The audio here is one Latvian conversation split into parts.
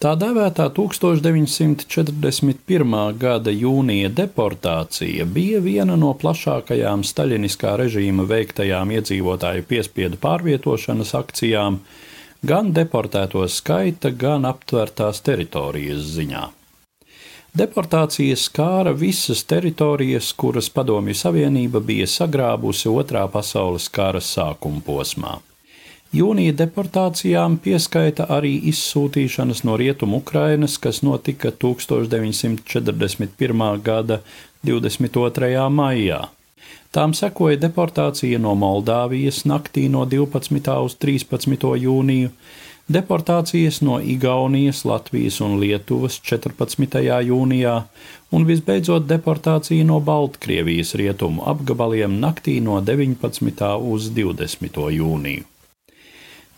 Tā dēvētā 1941. gada jūnija deportācija bija viena no plašākajām staļiniskā režīma veiktajām iedzīvotāju piespiedu pārvietošanas akcijām, gan deportēto skaita, gan aptvērtās teritorijas ziņā. Deportācija skāra visas teritorijas, kuras Padomju Savienība bija sagrābusi Otrā pasaules kara sākuma posmā. Jūnija deportācijām pieskaita arī izsūtīšanas no rietumu Ukrainas, kas notika 1941. gada 22. maijā. Tām sekoja deportācija no Moldāvijas naktī no 12. uz 13. jūniju, deportācijas no Igaunijas, Latvijas un Lietuvas 14. jūnijā un visbeidzot deportācija no Baltkrievijas rietumu apgabaliem naktī no 19. uz 20. jūniju.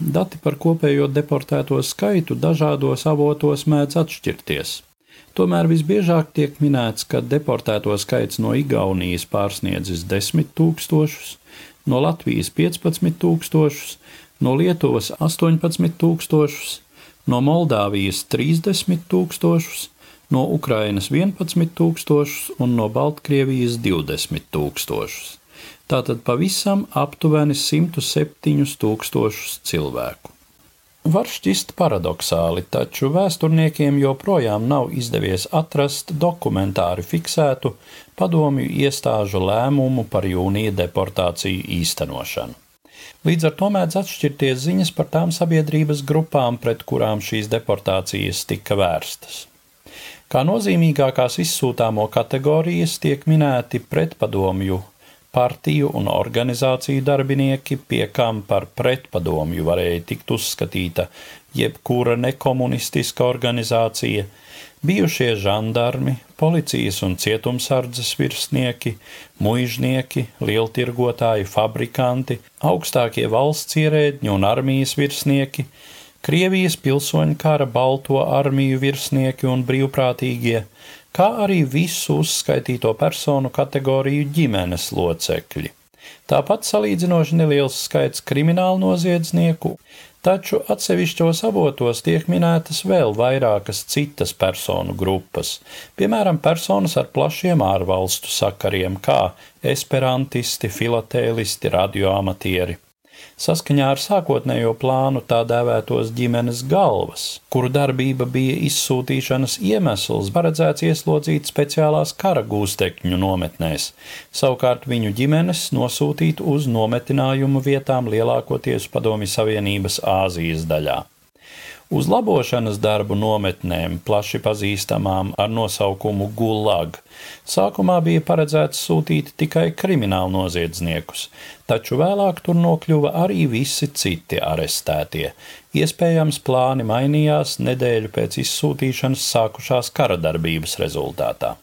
Dati par kopējo deportēto skaitu dažādos avotos mēdz atšķirties. Tomēr visbiežāk tiek minēts, ka deportēto skaits no Igaunijas pārsniedzis 10 tūkstošus, no Latvijas 15 tūkstošus, no Lietuvas 18 tūkstošus, no Moldāvijas 30 tūkstošus, no Ukrainas 11 tūkstošus un no Baltkrievijas 20 tūkstošus tātad pavisam aptuveni 107 tūkstošus cilvēku. Var šķist paradoxāli, taču vēsturniekiem joprojām nav izdevies atrast dokumentāri fiksētu padomju iestāžu lēmumu par jūnija deportāciju īstenošanu. Līdz ar to mēdz atšķirties ziņas par tām sabiedrības grupām, pret kurām šīs deportācijas tika vērstas. Kā nozīmīgākās izsūtāmo kategorijas tiek minēti pretpadomju partiju un organizāciju darbinieki, pie kam par pretpadomju varēja tikt uzskatīta jebkura nekomunistiska organizācija, bijušie žandarmi, policijas un cietumsardzes virsnieki, muižnieki, lieltirgotāji, fabrikanti, augstākie valsts ierēdņi un armijas virsnieki, Krievijas pilsoņu kara balto armiju virsnieki un brīvprātīgie, kā arī visu uzskaitīto personu kategoriju ģimenes locekļi. Tāpat salīdzinoši neliels skaits kriminālu noziedznieku, taču atsevišķos avotos tiek minētas vēl vairākas citas personu grupas, piemēram, personas ar plašiem ārvalstu sakariem, kā esperantisti, filatēlisti, radioamatieri saskaņā ar sākotnējo plānu tā dēvētos ģimenes galvas, kuru darbība bija izsūtīšanas iemesls, paredzēts ieslodzīt speciālās kara gūstekņu nometnēs, savukārt viņu ģimenes nosūtīt uz nometinājumu vietām lielākoties Padomju Savienības Āzijas daļā. Uz labošanas darbu nometnēm, plaši pazīstamām ar nosaukumu Gulag, sākumā bija paredzēts sūtīt tikai kriminālu noziedzniekus, taču vēlāk tur nokļuva arī visi citi arestētie. Iespējams, plāni mainījās nedēļu pēc izsūtīšanas sākušās kara darbības rezultātā.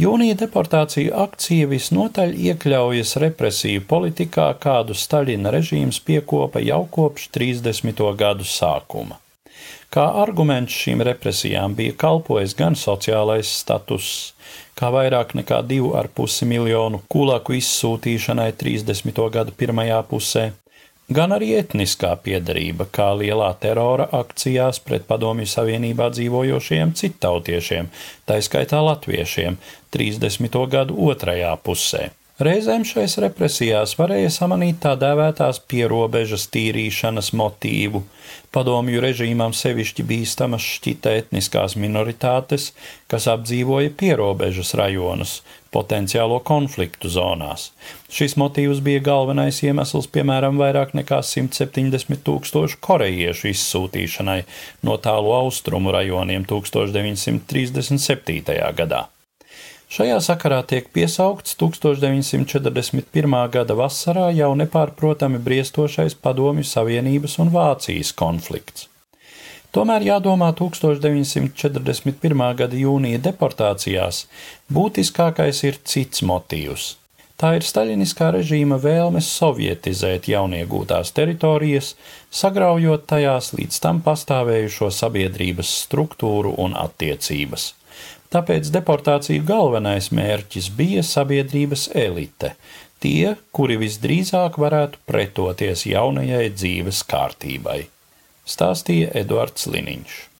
Jūnija deportāciju akcija visnotaļ iekļaujas represiju politikā, kādu Staļina režīms piekopa jau kopš 30. gadu sākuma. Kā arguments šīm represijām bija kalpojis gan sociālais status, kā vairāk nekā 2,5 miljonu kulaku izsūtīšanai 30. gada pirmajā pusē, gan arī etniskā piedarība, kā lielā terora akcijās pret Padomju Savienībā dzīvojošiem cittautiešiem, tā skaitā latviešiem, 30. gadu otrajā pusē. Reizēm šais represijās varēja samanīt tā dēvētās pierobežas tīrīšanas motīvu. Padomju režīmam sevišķi bīstamas šķita etniskās minoritātes, kas apdzīvoja pierobežas rajonus, potenciālo konfliktu zonās. Šis motīvs bija galvenais iemesls, piemēram, vairāk nekā 170 tūkstošu korejiešu izsūtīšanai no tālu austrumu rajoniem 1937. gadā. Šajā sakarā tiek piesaukts 1941. gada vasarā jau nepārprotami briestošais Padomju Savienības un Vācijas konflikts. Tomēr jādomā 1941. gada jūnija deportācijās būtiskākais ir cits motīvs. Tā ir staļiniskā režīma vēlme sovietizēt jauniegūtās teritorijas, sagraujot tajās līdz tam pastāvējušo sabiedrības struktūru un attiecības. Tāpēc deportāciju galvenais mērķis bija sabiedrības elite, tie, kuri visdrīzāk varētu pretoties jaunajai dzīves kārtībai, stāstīja Eduards Liniņš.